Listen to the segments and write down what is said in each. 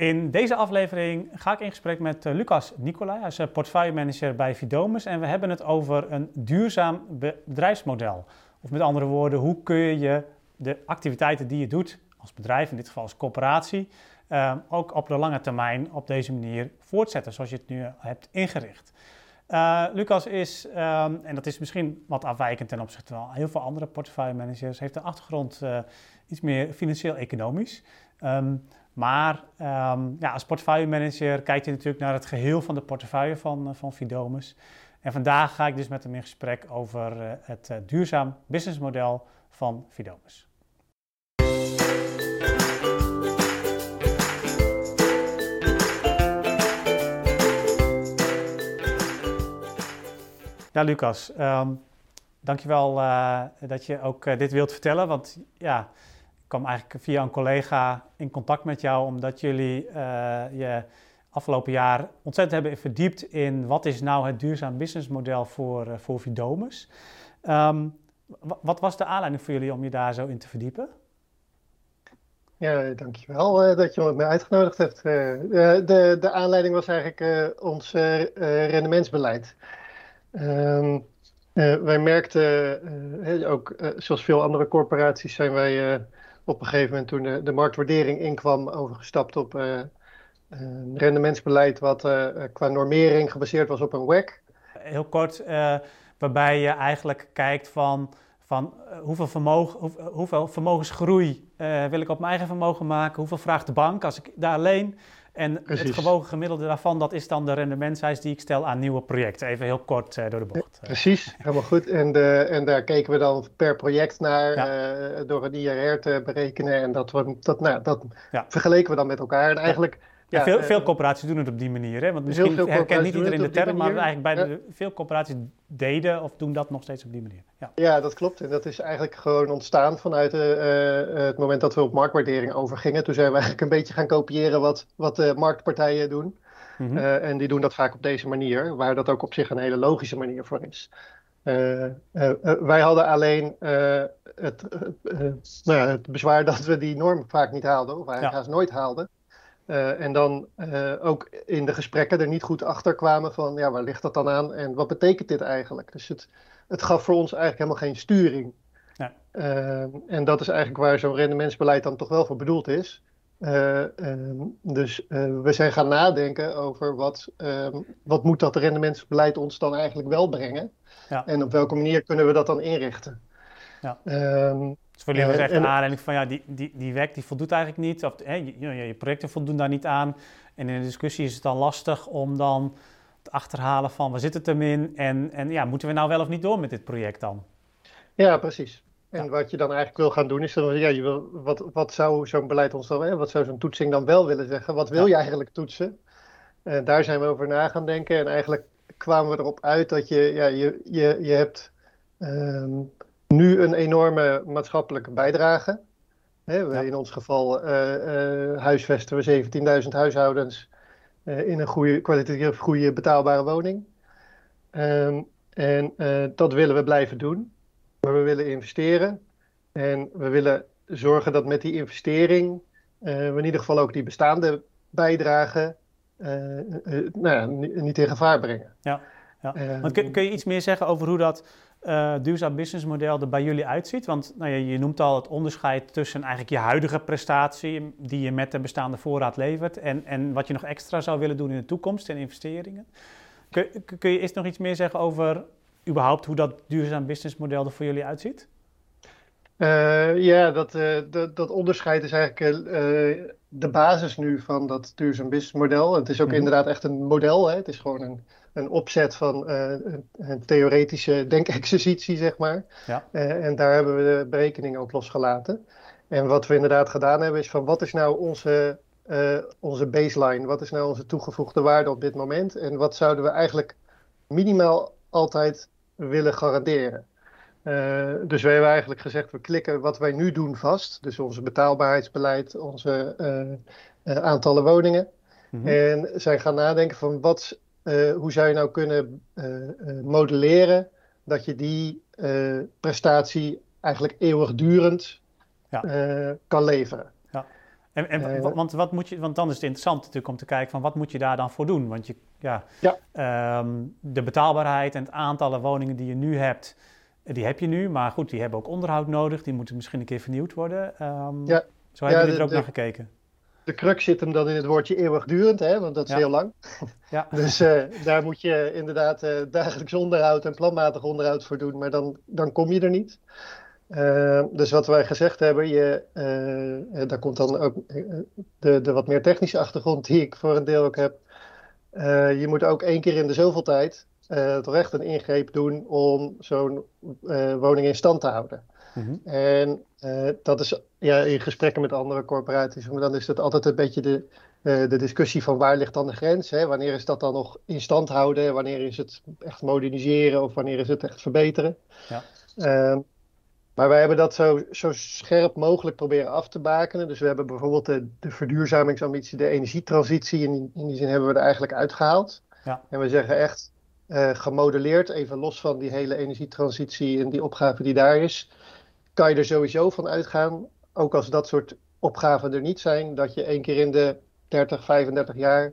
In deze aflevering ga ik in gesprek met uh, Lucas Nicolai. Hij is uh, portfolio manager bij Fidomus en we hebben het over een duurzaam bedrijfsmodel. Of met andere woorden, hoe kun je de activiteiten die je doet als bedrijf, in dit geval als corporatie, uh, ook op de lange termijn op deze manier voortzetten zoals je het nu hebt ingericht. Lucas is, um, en dat is misschien wat afwijkend ten opzichte van heel veel andere portfolio managers, heeft een achtergrond iets meer financieel-economisch. Um, maar um, ja, als portfolio manager kijk je natuurlijk naar het geheel van de portefeuille van, uh, van Fidomus. En vandaag ga ik dus met hem in gesprek over uh, het uh, duurzaam businessmodel van Fidomus. Ja, Lucas, um, dankjewel uh, dat je ook dit wilt vertellen. Want ja, kwam eigenlijk via een collega in contact met jou, omdat jullie uh, je afgelopen jaar ontzettend hebben verdiept in wat is nou het duurzaam businessmodel voor, uh, voor Vidomus. Um, wat was de aanleiding voor jullie om je daar zo in te verdiepen? Ja, dankjewel uh, dat je me uitgenodigd hebt. de, de aanleiding was eigenlijk ons rendementsbeleid. Um, wij merkten, ook zoals veel andere corporaties zijn wij op een gegeven moment toen de, de marktwaardering inkwam overgestapt op een rendementsbeleid wat uh, qua normering gebaseerd was op een WACC. Heel kort, waarbij je eigenlijk kijkt van, van hoeveel, vermogen, hoe, hoeveel vermogensgroei wil ik op mijn eigen vermogen maken, hoeveel vraagt de bank als ik daar leen en Precies. het gewogen gemiddelde daarvan, dat is dan de rendementseis die ik stel aan nieuwe projecten. Even heel kort uh, door de bocht. Precies, helemaal goed. En, de, en daar keken we dan per project naar ja. uh, door een IRR te berekenen. En dat, we, dat, nou, dat ja. vergeleken we dan met elkaar. En eigenlijk ja, veel, veel corporaties doen het op die manier. Hè? Want misschien herkent niet iedereen de term, maar eigenlijk bij de, veel corporaties deden of doen dat nog steeds op die manier. Ja, ja dat klopt. En dat is eigenlijk gewoon ontstaan vanuit uh, het moment dat we op marktwaardering overgingen. Toen zijn we eigenlijk een beetje gaan kopiëren wat, wat de marktpartijen doen. Mm -hmm. uh, en die doen dat vaak op deze manier, waar dat ook op zich een hele logische manier voor is. Uh, wij hadden alleen het, nou, het bezwaar dat we die norm vaak niet haalden, of eigenlijk ja. haast nooit haalden. Uh, en dan uh, ook in de gesprekken er niet goed achter kwamen van ja, waar ligt dat dan aan en wat betekent dit eigenlijk? Dus het, het gaf voor ons eigenlijk helemaal geen sturing. Ja. Uh, en dat is eigenlijk waar zo'n rendementsbeleid dan toch wel voor bedoeld is. Ehm, dus we zijn gaan nadenken over wat, ehm, wat moet dat rendementsbeleid ons dan eigenlijk wel brengen? Ja. En op welke manier kunnen we dat dan inrichten? Ja. Dus voor jullie was echt een aanleiding van ja, die, die, die werk die voldoet eigenlijk niet. Of hè, je, je, projecten voldoen daar niet aan. En in de discussie is het dan lastig om dan te achterhalen van waar zit het hem in? En, en ja, moeten we nou wel of niet door met dit project dan? Ja, precies. En ja. wat je dan eigenlijk wil gaan doen is dan, ja, je wil, wat, wat zou zo'n beleid ons dan, hè, wat zou zo'n toetsing dan wel willen zeggen? Wat wil ja. je eigenlijk toetsen? En daar zijn we over na gaan denken. En eigenlijk kwamen we erop uit dat je, ja, je, je, je hebt um, nu een enorme maatschappelijke bijdrage. Hè, ja. In ons geval uh, uh, huisvesten we 17.000 huishoudens uh, in een goede, kwalitatief goede betaalbare woning. Um, en dat willen we blijven doen. Maar we willen investeren. En we willen zorgen dat met die investering we in ieder geval ook die bestaande bijdrage nou ja, niet in gevaar brengen. Ja, ja. Kun, kun je iets meer zeggen over hoe dat uh, duurzaam businessmodel er bij jullie uitziet? Want nou ja, je noemt al het onderscheid tussen eigenlijk je huidige prestatie, die je met de bestaande voorraad levert, en, en wat je nog extra zou willen doen in de toekomst en investeringen. Kun, kun je eerst nog iets meer zeggen over überhaupt hoe dat duurzaam businessmodel er voor jullie uitziet? Uh, ja, dat, uh, dat, dat, onderscheid is eigenlijk de basis nu van dat duurzaam businessmodel. Het is ook mm -hmm. inderdaad echt een model. Hè? Het is gewoon een een opzet van uh, een theoretische denkexercitie, zeg maar. Ja. Uh, en daar hebben we de berekeningen ook losgelaten. En wat we inderdaad gedaan hebben, is van wat is nou onze, uh, onze baseline? Wat is nou onze toegevoegde waarde op dit moment? En wat zouden we eigenlijk minimaal altijd willen garanderen? dus we hebben eigenlijk gezegd, we klikken wat wij nu doen vast. Dus onze betaalbaarheidsbeleid, onze aantallen woningen. Mm -hmm. En zijn gaan nadenken van wat uh, hoe zou je nou kunnen uh, uh, modelleren dat je die prestatie eigenlijk eeuwigdurend ja. kan leveren? Ja. En, en want, wat moet je, want dan is het interessant natuurlijk om te kijken van wat moet je daar dan voor doen? Want je, ja, ja. Ehm, de betaalbaarheid en het aantallen woningen die je nu hebt, die heb je nu. Maar goed, die hebben ook onderhoud nodig. Die moeten misschien een keer vernieuwd worden. Um, ja. Zo hebben jullie er ook naar gekeken de crux zit hem dan in het woordje eeuwigdurend, hè, want dat is heel lang. Ja. dus uh, daar moet je inderdaad uh, dagelijks onderhoud en planmatig onderhoud voor doen, maar dan, dan kom je er niet. Uh, dus wat wij gezegd hebben, je, daar komt dan ook de, de wat meer technische achtergrond die ik voor een deel ook heb. je moet ook één keer in de zoveel tijd toch echt een ingreep doen om zo'n woning in stand te houden. Mhm. En uh, dat is ja, in gesprekken met andere corporaties, maar dan is het altijd een beetje de, uh, de discussie van waar ligt dan de grens? Hè? Wanneer is dat dan nog in stand houden? Wanneer is het echt moderniseren of wanneer is het echt verbeteren? Ja. Uh, maar wij hebben dat zo, zo scherp mogelijk proberen af te bakenen. Dus we hebben bijvoorbeeld de, de verduurzamingsambitie, de energietransitie, in, in die zin hebben we er eigenlijk uitgehaald. Ja. En we zeggen echt, uh, gemodelleerd, even los van die hele energietransitie en die opgave die daar is, kan je er sowieso van uitgaan, ook als dat soort opgaven er niet zijn, dat je één keer in de 30, 35 jaar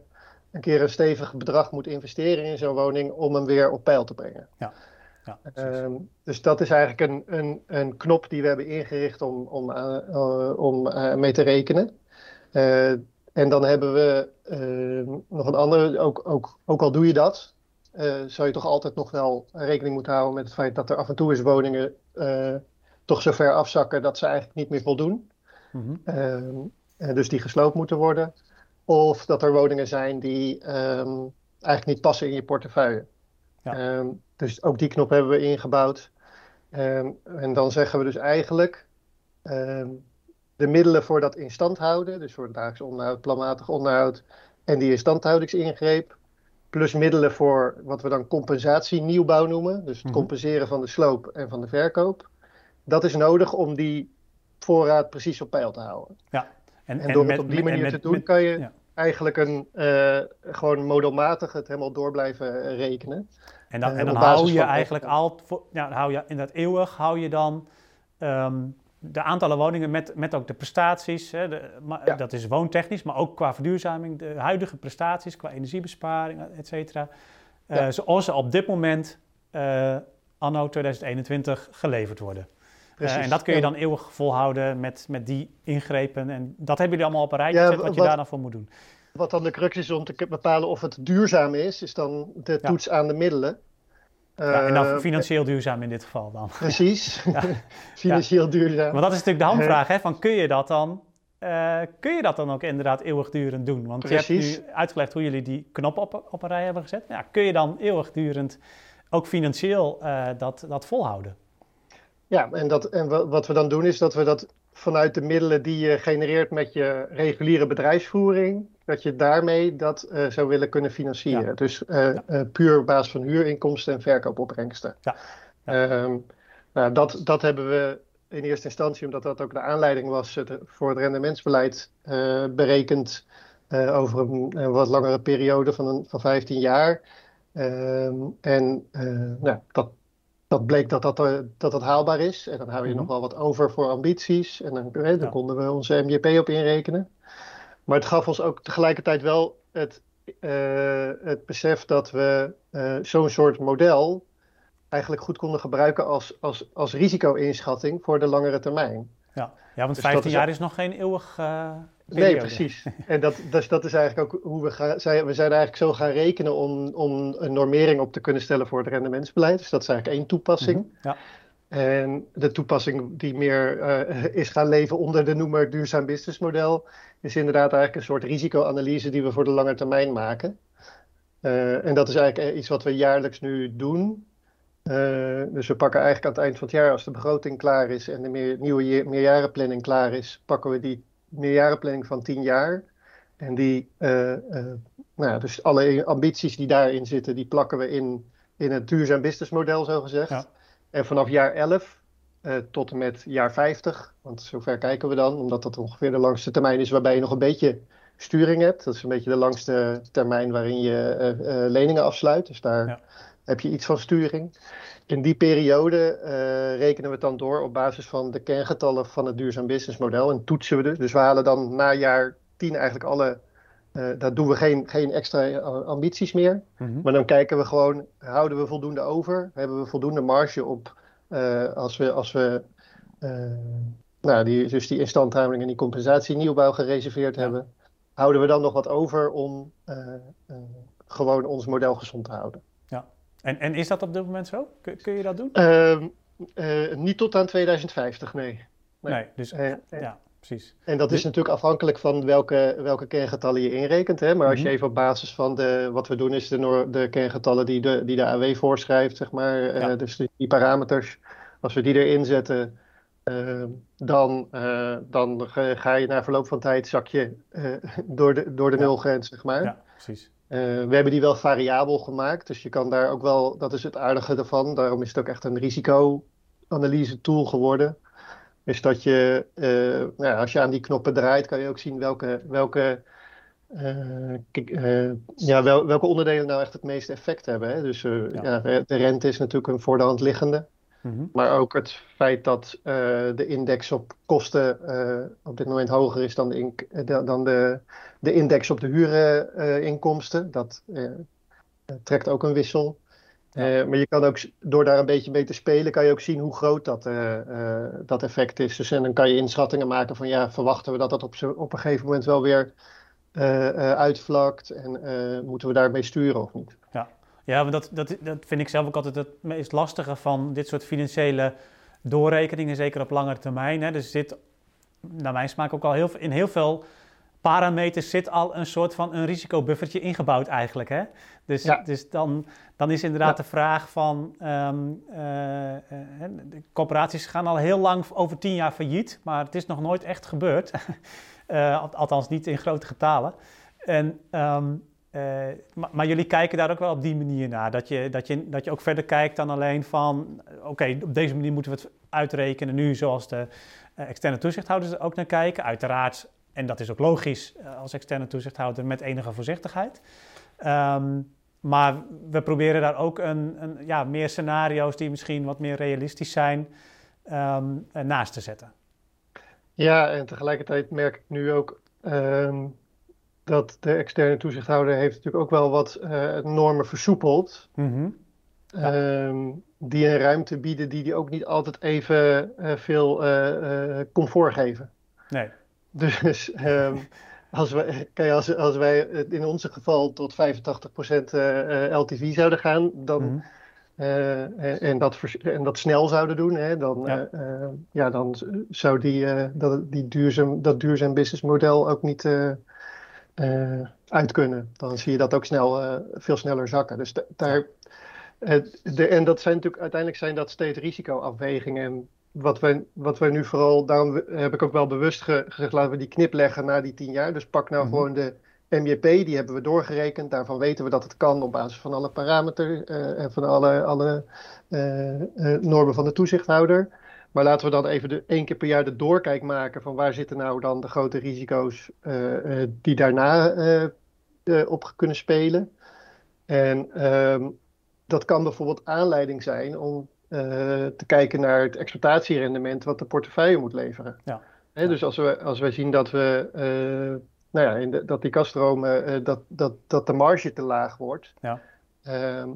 een keer een stevig bedrag moet investeren in zo'n woning om hem weer op peil te brengen. Ja. Ja, um, dus dat is eigenlijk een, een, een knop die we hebben ingericht om, om, uh, om uh, mee te rekenen. Uh, en dan hebben we ehm, nog een andere, ook, ook, ook al doe je dat, zou je toch altijd nog wel rekening moeten houden met het feit dat er af en toe eens woningen toch zo ver afzakken dat ze eigenlijk niet meer voldoen. Mm dus die gesloopt moeten worden. Of dat er woningen zijn die um, eigenlijk niet passen in je portefeuille. Ja. Um, dus ook die knop hebben we ingebouwd. en dan zeggen we dus eigenlijk de middelen voor dat in stand houden, dus voor het dagelijks onderhoud, planmatig onderhoud en die instandhoudingsingreep, plus middelen voor wat we dan compensatie nieuwbouw noemen, dus het mhm. compenseren van de sloop en van de verkoop dat is nodig om die voorraad precies op peil te houden. Ja. En, en door met, het op die manier te doen, kan je eigenlijk een, uh, gewoon modelmatig het helemaal door blijven eh, rekenen. En dan, uh, en dan hou je eigenlijk al, ja, hou je in dat eeuwig, hou je dan um, de aantallen woningen met, met ook de prestaties. Hè, de, maar, ja. Dat is woontechnisch, maar ook qua verduurzaming, de huidige prestaties, qua energiebesparing, et cetera. Ja. Zoals ze op dit moment, anno 2021, geleverd worden. Uh, en dat kun je dan eeuwig volhouden met, met die ingrepen. En dat hebben jullie allemaal op een rijtje gezet, wat, je daar dan voor moet doen. Wat dan de crux is om te bepalen of het duurzaam is, is dan de toets aan de middelen. Ja, en dan eh, financieel duurzaam in dit geval dan. Precies, financieel duurzaam. Maar dat is natuurlijk de hamvraag, hè, van kun je dat dan uh, kun je dat dan ook inderdaad eeuwigdurend doen? Want Precies. je hebt nu uitgelegd hoe jullie die knop op, op een rij hebben gezet. Ja, kun je dan eeuwigdurend ook financieel uh, dat, dat volhouden? Ja, en, dat, en wat we dan doen is dat we dat vanuit de middelen die je genereert met je reguliere bedrijfsvoering, dat je daarmee dat uh, zou willen kunnen financieren. Dus uh, uh, puur op basis van huurinkomsten en verkoopopbrengsten. Ja. Um, nou, dat, dat hebben we in eerste instantie, omdat dat ook de aanleiding was voor het rendementsbeleid, berekend over een, een, wat langere periode van, een, van 15 jaar. Um, en nou, dat, dat bleek dat dat, eh, dat dat haalbaar is. En dan hou je nog mhm. wel wat over voor ambities. En dan, dan konden we onze MJP op inrekenen. Maar het gaf ons ook tegelijkertijd wel het, uh, het besef dat we uh, zo'n soort model eigenlijk goed konden gebruiken als, als, als risico-inschatting voor de langere termijn. Ja, ja want dus 15 jaar is nog geen eeuwig. Uh, nee, precies. en dat, dus dat is eigenlijk ook hoe we gaan. Zij, we zijn eigenlijk zo gaan rekenen om, om een normering op te kunnen stellen voor het rendementsbeleid. Dus dat is eigenlijk één toepassing. Mm ja. En de toepassing die meer uh, is gaan leven onder de noemer duurzaam businessmodel, is inderdaad eigenlijk een soort risicoanalyse die we voor de lange termijn maken. Uh, en dat is eigenlijk iets wat we jaarlijks nu doen. Uh, dus we pakken eigenlijk aan het eind van het jaar, als de begroting klaar is en de meer, nieuwe meerjarenplanning klaar is, pakken we die meerjarenplanning van 10 jaar. En die, uh, uh, nou ja, dus alle ambities die daarin zitten, die plakken we in, in het duurzaam businessmodel, zo gezegd. Ja. En vanaf jaar 11 tot en met jaar 50, want zover kijken we dan, omdat dat ongeveer de langste termijn is waarbij je nog een beetje sturing hebt. Dat is een beetje de langste termijn waarin je leningen afsluit. Dus daar. Ja heb je iets van sturing. In die periode rekenen we het dan door op basis van de kerngetallen van het duurzaam businessmodel en toetsen we dus. Dus we halen dan na jaar 10 eigenlijk alle uh, daar doen we geen, geen extra ambities meer. Mhm. Maar dan kijken we gewoon, houden we voldoende over? Hebben we voldoende marge op uh, als we, als we nou, die, dus die instandhouding en die compensatie nieuwbouw gereserveerd hebben? Houden we dan nog wat over om gewoon ons model gezond te houden? En, en is dat op dit moment zo? Kun, kun je dat doen? Ehm, niet tot aan 2050, nee. Nee, nee dus ja precies. En dat is natuurlijk afhankelijk van welke, welke kerngetallen je inrekent. Hè? Maar als je mhm. even op basis van de, wat we doen, is de, de kerngetallen die de, die de AW voorschrijft, zeg maar. Eh, dus die, parameters, als we die erin zetten, uh, dan, dan ga je na verloop van tijd zak je door de, door de nulgrens, zeg maar. Ja, precies. We hebben die wel variabel gemaakt, dus je kan daar ook wel, dat is het aardige ervan. Daarom is het ook echt een risicoanalyse tool geworden is dat je, uh, nou als je aan die knoppen draait, kan je ook zien welke, welke, uh, ja, wel, welke onderdelen nou echt het meeste effect hebben. Hè? Dus ja. ja. de rente is natuurlijk een voor de hand liggende. Mhm. Maar ook het feit dat de index op kosten op dit moment hoger is dan de, dan de, de index op de huurinkomsten. dat trekt ook een wissel. Eh, maar je kan ook, door daar een beetje mee te spelen, kan je ook zien hoe groot dat, dat effect is. Dus en dan kan je inschattingen maken van ja, verwachten we dat dat op, op een gegeven moment wel weer uitvlakt en moeten we daarmee sturen of niet? Ja, ja maar dat, dat, dat vind ik zelf ook altijd het meest lastige van dit soort financiële doorrekeningen, zeker op langere termijn. Hè. Dus zit, naar mijn smaak ook al heel, in heel veel parameters zit al een soort van een risicobuffertje ingebouwd eigenlijk. Hè? Dus, dus dan, dan is inderdaad de vraag van... Um, de corporaties gaan al heel lang over tien jaar failliet... maar het is nog nooit echt gebeurd. uh, althans niet in grote getalen. En, um, maar, maar, jullie kijken daar ook wel op die manier naar. Dat je, dat je, dat je ook verder kijkt dan alleen van... oké, op deze manier moeten we het uitrekenen nu... zoals de externe toezichthouders er ook naar kijken. Uiteraard en dat is ook logisch eh, als externe toezichthouder met enige voorzichtigheid. Um, maar we proberen daar ook een, een, ja, meer scenario's die misschien wat meer realistisch zijn um, naast te zetten. Ja, en tegelijkertijd merk ik nu ook um, dat de externe toezichthouder heeft natuurlijk ook wel wat uh, normen versoepeld. Mm -hmm. ja. die een ruimte bieden die die ook niet altijd even uh, veel uh, comfort geven. Nee. Dus um, als, wij, kijk, als, als wij in ons geval tot 85% uh, LTV zouden gaan, dan, mm -hmm. uh, en, dat, en dat snel zouden doen, hè, dan, ja. Uh, ja dan zou die, dat, die duurzaam, dat duurzaam businessmodel ook niet uit kunnen. Dan zie je dat ook snel, veel sneller zakken. Dus daar, de, en dat zijn natuurlijk uiteindelijk zijn dat steeds risicoafwegingen wat wij, wat wij nu vooral, daarom heb ik ook wel bewust gezegd, laten we die knip leggen na die tien jaar. Dus pak nou mhm. gewoon de MJP, die hebben we doorgerekend. Daarvan weten we dat het kan op basis van alle parameters uh, en van alle, alle normen van de toezichthouder. Maar laten we dan even de, één keer per jaar de doorkijk maken van waar zitten nou dan de grote risico's die daarna op kunnen spelen. En ehm, dat kan bijvoorbeeld aanleiding zijn om te kijken naar het exploitatierendement wat de portefeuille moet leveren. Ja. Dus als, we, als wij zien dat, we, nou ja, in de, dat die kaststromen, dat, dat, dat de marge te laag wordt, ja. Ehm,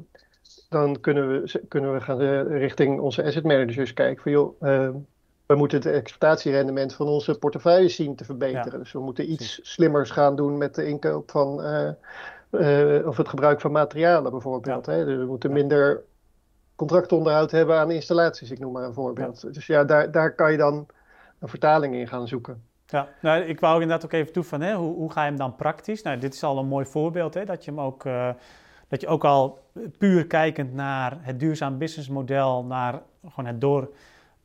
dan kunnen we, kunnen we gaan richting onze asset managers kijken van joh, ehm, we moeten het exploitatierendement van onze portefeuille zien te verbeteren. Ja. Dus we moeten iets slimmers gaan doen met de inkoop van, of het gebruik van materialen bijvoorbeeld. Hè? Dus we moeten minder contractonderhoud hebben aan installaties, ik noem maar een voorbeeld. Dus ja, daar, daar kan je dan een vertaling in gaan zoeken. Ja, nou, ik wou inderdaad ook even toe van, hè, hoe, hoe ga je hem dan praktisch? Nou, dit is al een mooi voorbeeld, hè, dat je hem ook, dat je ook al puur kijkend naar het duurzaam businessmodel, naar gewoon het door,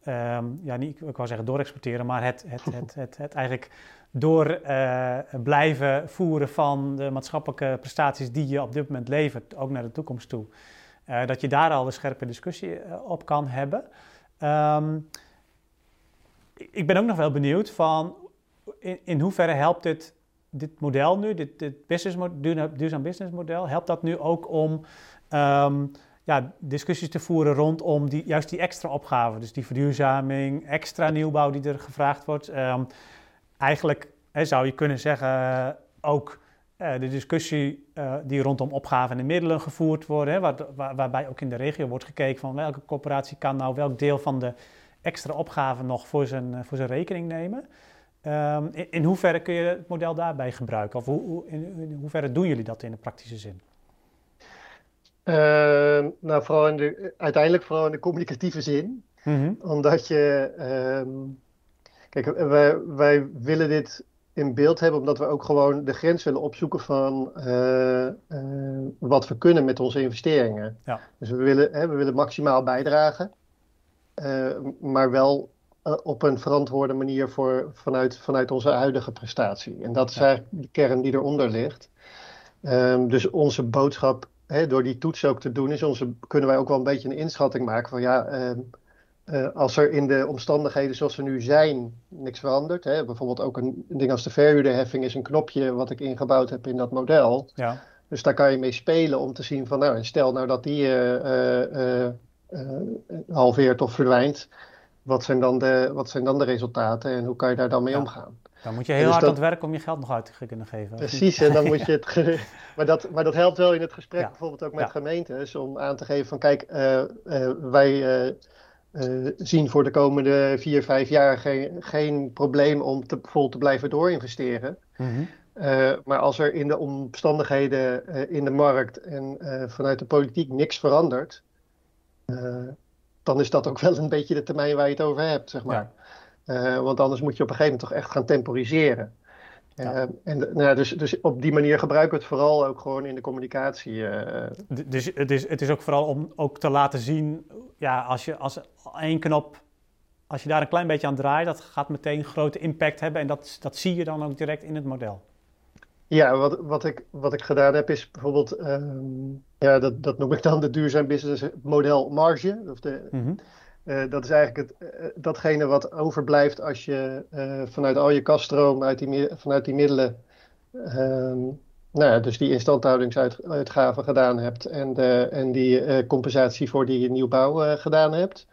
um, ja, niet, ik wou zeggen doorexporteren, maar het, het, het, het, het eigenlijk door uh, blijven voeren van de maatschappelijke prestaties die je op dit moment levert, ook naar de toekomst toe. Uh, dat je daar al een scherpe discussie uh, op kan hebben. Um, ik ben ook nog wel benieuwd van in, in hoeverre helpt dit, dit model nu, dit, dit business, duurzaam business model, helpt dat nu ook om um, ja, discussies te voeren rondom die, juist die extra opgaven. Dus die verduurzaming, extra nieuwbouw die er gevraagd wordt. Ehm, eigenlijk hè, zou je kunnen zeggen ook uh, de discussie uh, die rondom opgaven en middelen gevoerd worden, hè, waar, waar, waarbij ook in de regio wordt gekeken van welke corporatie kan nou welk deel van de extra opgaven nog voor zijn, uh, voor zijn rekening nemen. Um, in, in, hoeverre kun je het model daarbij gebruiken? Of hoe, hoe, in, in, hoeverre doen jullie dat in de praktische zin? Ehm, nou, vooral in de, uiteindelijk vooral in de communicatieve zin. Mm -hmm. Omdat je. Um, kijk, wij, wij willen dit in beeld hebben, omdat we ook gewoon de grens willen opzoeken van uh, uh, wat we kunnen met onze investeringen. Ja. Dus we willen, hè, we willen maximaal bijdragen, uh, maar wel op een verantwoorde manier voor, vanuit, vanuit onze huidige prestatie. En dat is ja. eigenlijk de kern die eronder ligt. Um, dus onze boodschap, hè, door die toets ook te doen, is onze, kunnen wij ook wel een beetje een inschatting maken van ja. Uh, als er in de omstandigheden zoals we nu zijn niks verandert, hè, bijvoorbeeld ook een, een ding als de verhuurderheffing is een knopje wat ik ingebouwd heb in dat model. Ja. Dus daar kan je mee spelen om te zien van, nou, stel nou dat die uh, uh, halveert of verdwijnt, wat zijn, dan de, wat zijn dan de resultaten en hoe kan je daar dan mee ja. omgaan? Dan moet je heel dus hard dat... aan het werk om je geld nog uit te kunnen geven. Precies, en dan moet je het. maar, dat, maar dat helpt wel in het gesprek, ja. bijvoorbeeld ook met gemeentes, om aan te geven van kijk, wij uh, zien voor de komende vier, vijf jaar geen, geen probleem om te, vol te blijven doorinvesteren. Mm -hmm. uh, maar als er in de omstandigheden in de markt en vanuit de politiek niks verandert, dan is dat ook wel een beetje de termijn waar je het over hebt, zeg maar. Ja. want anders moet je op een gegeven moment toch echt gaan temporiseren. Ja. en nou, dus, dus op die manier gebruiken we het vooral ook gewoon in de communicatie. Dus het is, het is ook vooral om ook te laten zien, ja, als je als één knop, als je daar een klein beetje aan draait, dat gaat meteen grote impact hebben en dat, dat zie je dan ook direct in het model. Ja, wat, wat, ik, wat ik gedaan heb is bijvoorbeeld, um, ja, dat, dat noem ik dan de duurzaam business model marge. Of de, mm -hmm. uh, dat is eigenlijk het, uh, datgene wat overblijft als je uh, vanuit al je kaststroom, uit die, vanuit die middelen, um, nou ja, dus die instandhoudingsuitgaven gedaan hebt en, de, en die compensatie voor die nieuwbouw gedaan hebt.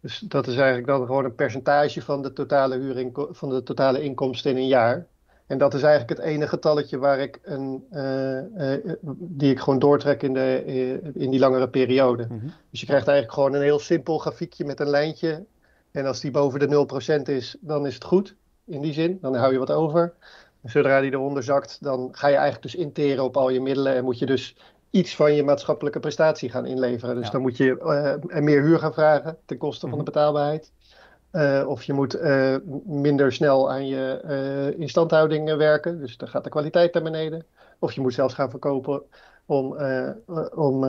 Dus dat is eigenlijk dan gewoon een percentage van de totale, van de totale inkomsten in een jaar. En dat is eigenlijk het enige getalletje waar ik een, uh, uh, die ik gewoon doortrek in, de, uh, in die langere periode. Mm -hmm. Dus je krijgt eigenlijk gewoon een heel simpel grafiekje met een lijntje. En als die boven de 0% is, dan is het goed. In die zin, dan hou je wat over. En zodra die eronder zakt, dan ga je eigenlijk dus interen op al je middelen. En moet je dus iets van je maatschappelijke prestatie gaan inleveren. Dus ja. dan moet je meer huur gaan vragen ten koste van de betaalbaarheid. Uh, of je moet uh, minder snel aan je instandhouding werken. Dus dan gaat de kwaliteit naar beneden. Of je moet zelfs gaan verkopen om, om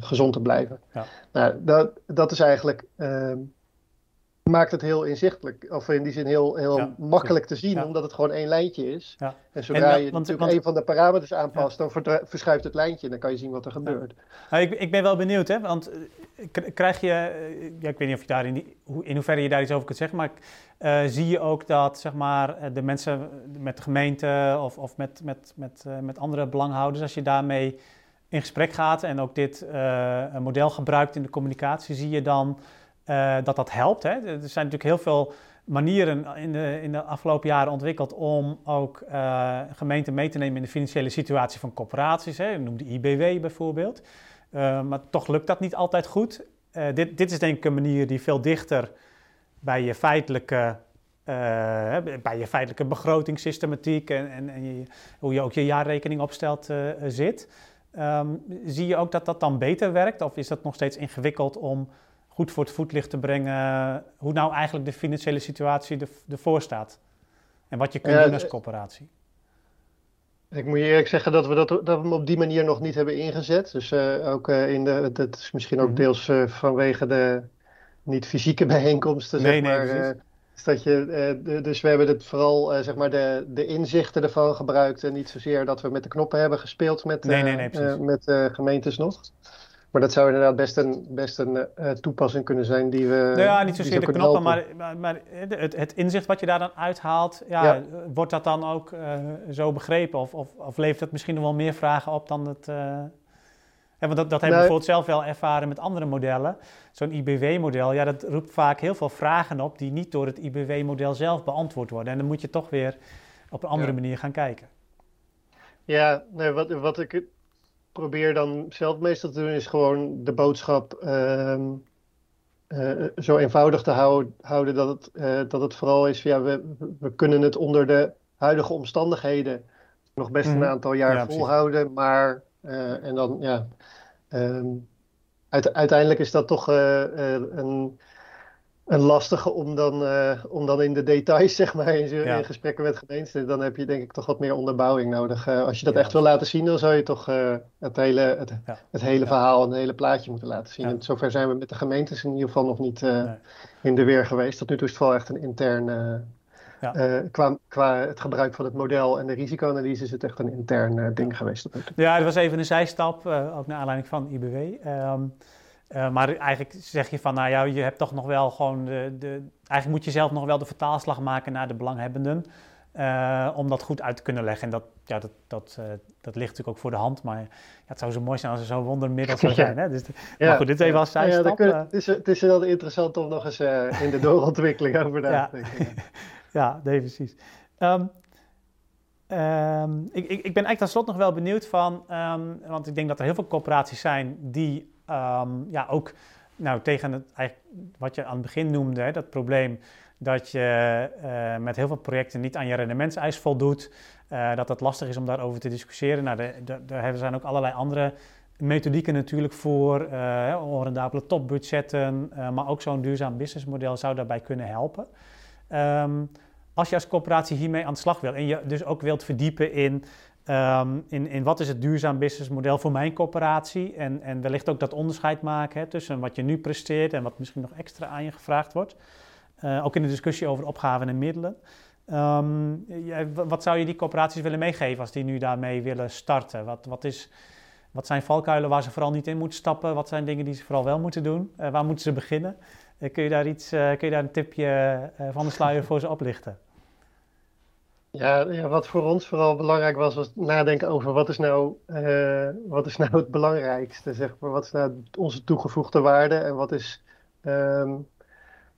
gezond te blijven. Ja. Nou, dat, dat is eigenlijk ehm, maakt het heel inzichtelijk. Of in die zin heel, heel ja, makkelijk te zien, ja. omdat het gewoon één lijntje is. Ja. En zodra en, je want, natuurlijk want, een van de parameters aanpast, dan verschuift het lijntje en dan kan je zien wat er gebeurt. Nou, ik, ik, ben wel benieuwd, hè, want krijg je, ja, ik weet niet of je daar in, die, in hoeverre je daar iets over kunt zeggen, maar uh, zie je ook dat zeg maar, de mensen met de gemeente of, of met, met, met, uh, met andere belanghouders, als je daarmee in gesprek gaat en ook dit uh, model gebruikt in de communicatie, zie je dan uh, dat dat helpt. Hè? Er zijn natuurlijk heel veel manieren in de, in de afgelopen jaren ontwikkeld om ook uh, gemeenten mee te nemen in de financiële situatie van corporaties. Hè? Noem de IBW bijvoorbeeld. Uh, maar toch lukt dat niet altijd goed. dit, dit is denk ik een manier die veel dichter bij je feitelijke, bij je feitelijke begrotingssystematiek en, en, hoe je ook je jaarrekening opstelt zit. Um, zie je ook dat dat dan beter werkt of is dat nog steeds ingewikkeld om goed voor het voetlicht te brengen hoe nou eigenlijk de financiële situatie ervoor staat. En wat je kunt ja, doen als coöperatie. Ik moet je eerlijk zeggen dat we, dat, dat we hem op die manier nog niet hebben ingezet. Dus uh, ook uh, in de, dat is misschien ook -hmm. deels uh, vanwege de niet-fysieke bijeenkomsten. Nee, zeg nee, is dat je, dus we hebben het vooral zeg maar de, de inzichten ervan gebruikt. En niet zozeer dat we met de knoppen hebben gespeeld met, nee, nee, nee, met gemeentes nog. Maar dat zou inderdaad best een, best een uh, toepassing kunnen zijn die we. Nou ja, niet zozeer de knoppen, maar, maar, maar, het, het, inzicht wat je daar dan uithaalt, ja, ja. wordt dat dan ook uh, zo begrepen? Of, of, of levert het misschien nog wel meer vragen op dan het, uh, En want dat, dat hebben we bijvoorbeeld zelf wel ervaren met andere modellen. Zo'n IBW-model, ja, dat roept vaak heel veel vragen op die niet door het IBW-model zelf beantwoord worden. En dan moet je toch weer op een andere manier gaan kijken. Ja, nee, wat, wat ik probeer dan zelf meestal te doen, is gewoon de boodschap ehm, eh, zo eenvoudig te houden, houden dat, het, uh, dat het vooral is, ja, we, we kunnen het onder de huidige omstandigheden nog best een mhm. aantal jaar volhouden, maar uh, en dan ja, um, uiteindelijk is dat toch een een lastige om dan, uh, om dan in de details, zeg maar, in, in gesprekken met gemeenten, dan heb je denk ik toch wat meer onderbouwing nodig. Uh, als je dat echt wil laten zien, dan zou je toch uh, het hele, het, het hele verhaal en het hele plaatje moeten laten zien. En zover zijn we met de gemeentes in ieder geval nog niet nee. in de weer geweest. Tot nu toe is het vooral echt een intern, qua, qua het gebruik van het model en de risicoanalyse is het echt een intern ding geweest. Ja, het was even een zijstap, ook naar aanleiding van IBW. Um, ehm, uh, maar eigenlijk zeg je van, nou ja, je hebt toch nog wel gewoon de, de eigenlijk moet je zelf nog wel de vertaalslag maken naar de belanghebbenden. Uh, om dat goed uit te kunnen leggen. En dat, ja, dat, dat, uh, dat ligt natuurlijk ook voor de hand. Maar ja, het zou zo mooi zijn als er zo'n wondermiddel zou zijn. Hè? Dus, ja. Maar goed, dit even als zijstap. Ja, het, is, het is wel interessant om nog eens in de doorontwikkeling over na te denken. Ja, nee, precies. Um, um, ik, ik, ik ben eigenlijk tot slot nog wel benieuwd van... Um, want ik denk dat er heel veel corporaties zijn die um, ja, ook nou, tegen het, eigenlijk wat je aan het begin noemde, hè, dat probleem dat je uh, met heel veel projecten niet aan je rendementseis voldoet, uh, dat het lastig is om daarover te discussiëren. Nou, daar zijn ook allerlei andere methodieken natuurlijk voor, uh, onrendabele topbudgetten, maar ook zo'n duurzaam businessmodel zou daarbij kunnen helpen. Um, als je als corporatie hiermee aan de slag wil en je dus ook wilt verdiepen in Um, in, in wat is het duurzaam businessmodel voor mijn corporatie? En, en wellicht ook dat onderscheid maken hè, tussen wat je nu presteert en wat misschien nog extra aan je gevraagd wordt. Uh, ook in de discussie over opgaven en middelen. Ja, wat zou je die corporaties willen meegeven als die nu daarmee willen starten? Wat, wat, is, wat zijn valkuilen waar ze vooral niet in moeten stappen? Wat zijn dingen die ze vooral wel moeten doen? Uh, waar moeten ze beginnen? Uh, kun, je daar iets, kun je daar een tipje van de sluier voor ze oplichten? Ja, ja, wat voor ons vooral belangrijk was, was nadenken over wat is nou, uh, wat is nou het belangrijkste, zeg maar. Wat is nou onze toegevoegde waarde en wat is um,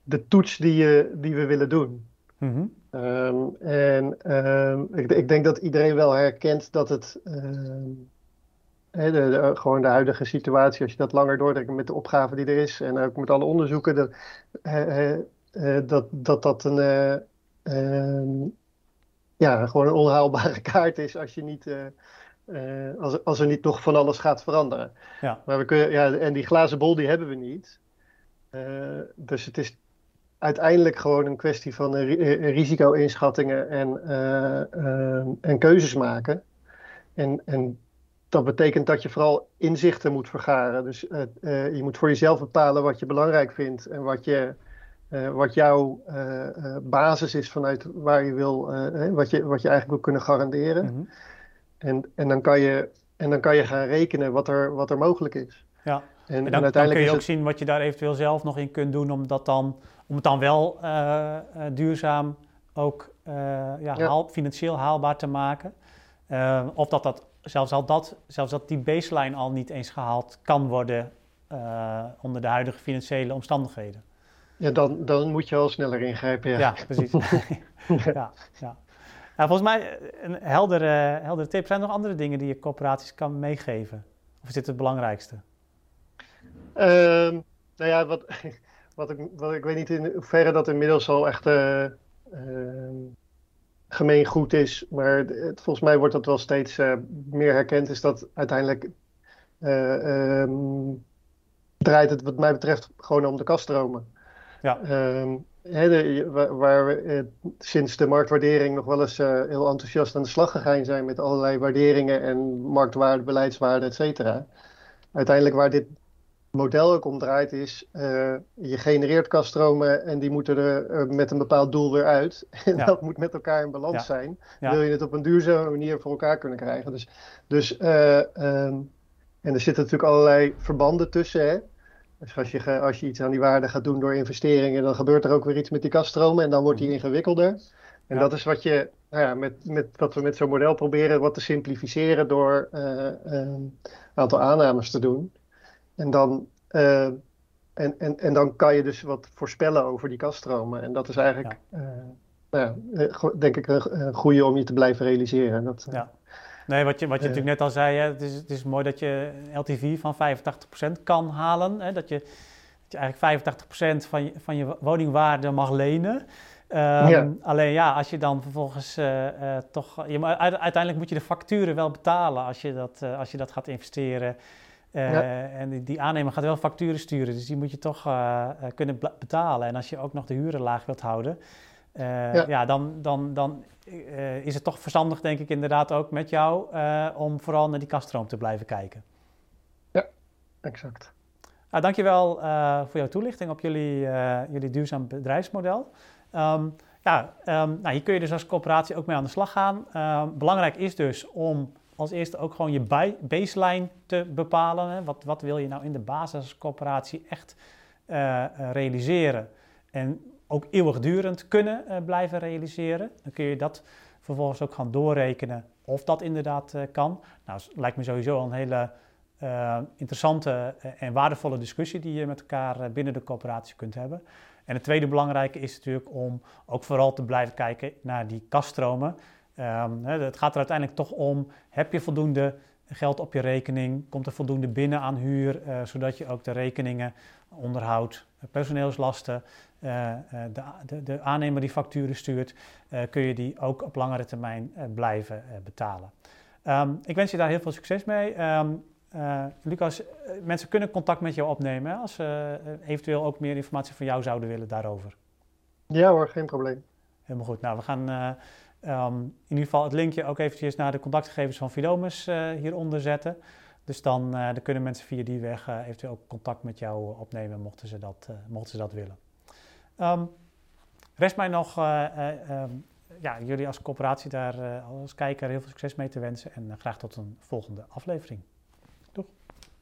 de toets die, je, die we willen doen. Mm -hmm. um, en um, ik, ik, denk dat iedereen wel herkent dat het, de, de, gewoon de huidige situatie, als je dat langer doortrekt met de opgave die er is en ook met alle onderzoeken, dat uh, dat, dat, dat een ja, gewoon een onhaalbare kaart is als, je niet, uh, uh, als, als er niet nog van alles gaat veranderen. Ja. Maar we kunnen, ja, en die glazen bol die hebben we niet. Uh, dus het is uiteindelijk gewoon een kwestie van risico-inschattingen en, en keuzes maken. En, en dat betekent dat je vooral inzichten moet vergaren. Dus je moet voor jezelf bepalen wat je belangrijk vindt en wat je uh, wat jouw uh, basis is vanuit waar je wil, wat, je, wat je eigenlijk wil kunnen garanderen. Mm -hmm. en, en, dan kan je, en dan kan je gaan rekenen wat er, wat er mogelijk is. Ja, en, en, dan, en uiteindelijk dan kun je ook het... zien wat je daar eventueel zelf nog in kunt doen om, dat dan, om het dan wel duurzaam ook ja, ja. Haal, financieel haalbaar te maken. of dat, dat, zelfs, al dat, zelfs dat die baseline al niet eens gehaald kan worden onder de huidige financiële omstandigheden. Ja, dan, dan moet je al sneller ingrijpen. Ja, ja precies. ja, ja. Nou, volgens mij een heldere, heldere tip. Zijn er nog andere dingen die je corporaties kan meegeven? Of is dit het belangrijkste? Um, nou ja, wat, wat, ik, wat ik weet niet in hoeverre dat inmiddels al echt uh, uh, gemeen goed is. Maar het, volgens mij wordt dat wel steeds uh, meer herkend. Is dat uiteindelijk um, draait het wat mij betreft gewoon om de kaststromen. Ja. Um, de, waar, we eh, sinds de marktwaardering nog wel eens uh, heel enthousiast aan de slag gegaan zijn met allerlei waarderingen en marktwaarde, beleidswaarde, et cetera. Uiteindelijk waar dit model ook om draait is, uh, je genereert kaststromen en die moeten er met een bepaald doel weer uit. En ja. dat moet met elkaar in balans ja. zijn. Wil je het op een duurzame manier voor elkaar kunnen krijgen. Dus, dus um, en er zitten natuurlijk allerlei verbanden tussen. Hè? Dus als je, als je iets aan die waarde gaat doen door investeringen, dan gebeurt er ook weer iets met die kaststromen en dan wordt die ingewikkelder. En dat is wat, je, nou ja, met, met, wat we met zo'n model proberen wat te simplificeren door een aantal aannames te doen. En dan, en, en, en dan kan je dus wat voorspellen over die kaststromen. En dat is eigenlijk, nou ja, denk ik, een goede om je te blijven realiseren. Dat, ja. Nee, wat je, wat je natuurlijk net al zei, hè, het, is, het is mooi dat je een LTV van 85% kan halen. Hè, dat, je, dat je eigenlijk 85% van je, van je woningwaarde mag lenen. Um, Alleen ja, als je dan vervolgens uh, uh, toch. Je, uiteindelijk moet je de facturen wel betalen als je dat, als je dat gaat investeren. Ja. En die, die, aannemer gaat wel facturen sturen, dus die moet je toch kunnen betalen. En als je ook nog de huren laag wilt houden, ja. ja. dan, dan, dan uh, is het toch verstandig, denk ik inderdaad ook met jou, uh, om vooral naar die kaststroom te blijven kijken. Ja, exact. Nou, dankjewel voor jouw toelichting op jullie, jullie duurzaam bedrijfsmodel. Um, ja, um, nou, hier kun je dus als coöperatie ook mee aan de slag gaan. Um, belangrijk is dus om als eerste ook gewoon je baseline te bepalen. Hè. Wat, wat wil je nou in de basiscoöperatie echt realiseren? En ook eeuwigdurend kunnen uh, blijven realiseren. Dan kun je dat vervolgens ook gaan doorrekenen of dat inderdaad uh, kan. Nou, lijkt me sowieso een hele uh, interessante en waardevolle discussie die je met elkaar binnen de coöperatie kunt hebben. En het tweede belangrijke is natuurlijk om ook vooral te blijven kijken naar die kaststromen. Um, het gaat er uiteindelijk toch om, heb je voldoende geld op je rekening? Komt er voldoende binnen aan huur, zodat je ook de rekeningen, onderhoud, personeelslasten, uh, de, de, de, aannemer die facturen stuurt, kun je die ook op langere termijn blijven betalen. Um, ik wens je daar heel veel succes mee. Um, Lucas, mensen kunnen contact met jou opnemen hè, als ze eventueel ook meer informatie van jou zouden willen daarover. Ja hoor, geen probleem. Helemaal goed. Nou, we gaan um, in ieder geval het linkje ook eventjes naar de contactgegevens van Fidomus hieronder zetten. Dus dan, dan, kunnen mensen via die weg eventueel ook contact met jou opnemen, mochten ze dat, mochten ze dat willen. Um, rest mij nog um, ja, jullie als coöperatie daar als kijker heel veel succes mee te wensen en graag tot een volgende aflevering.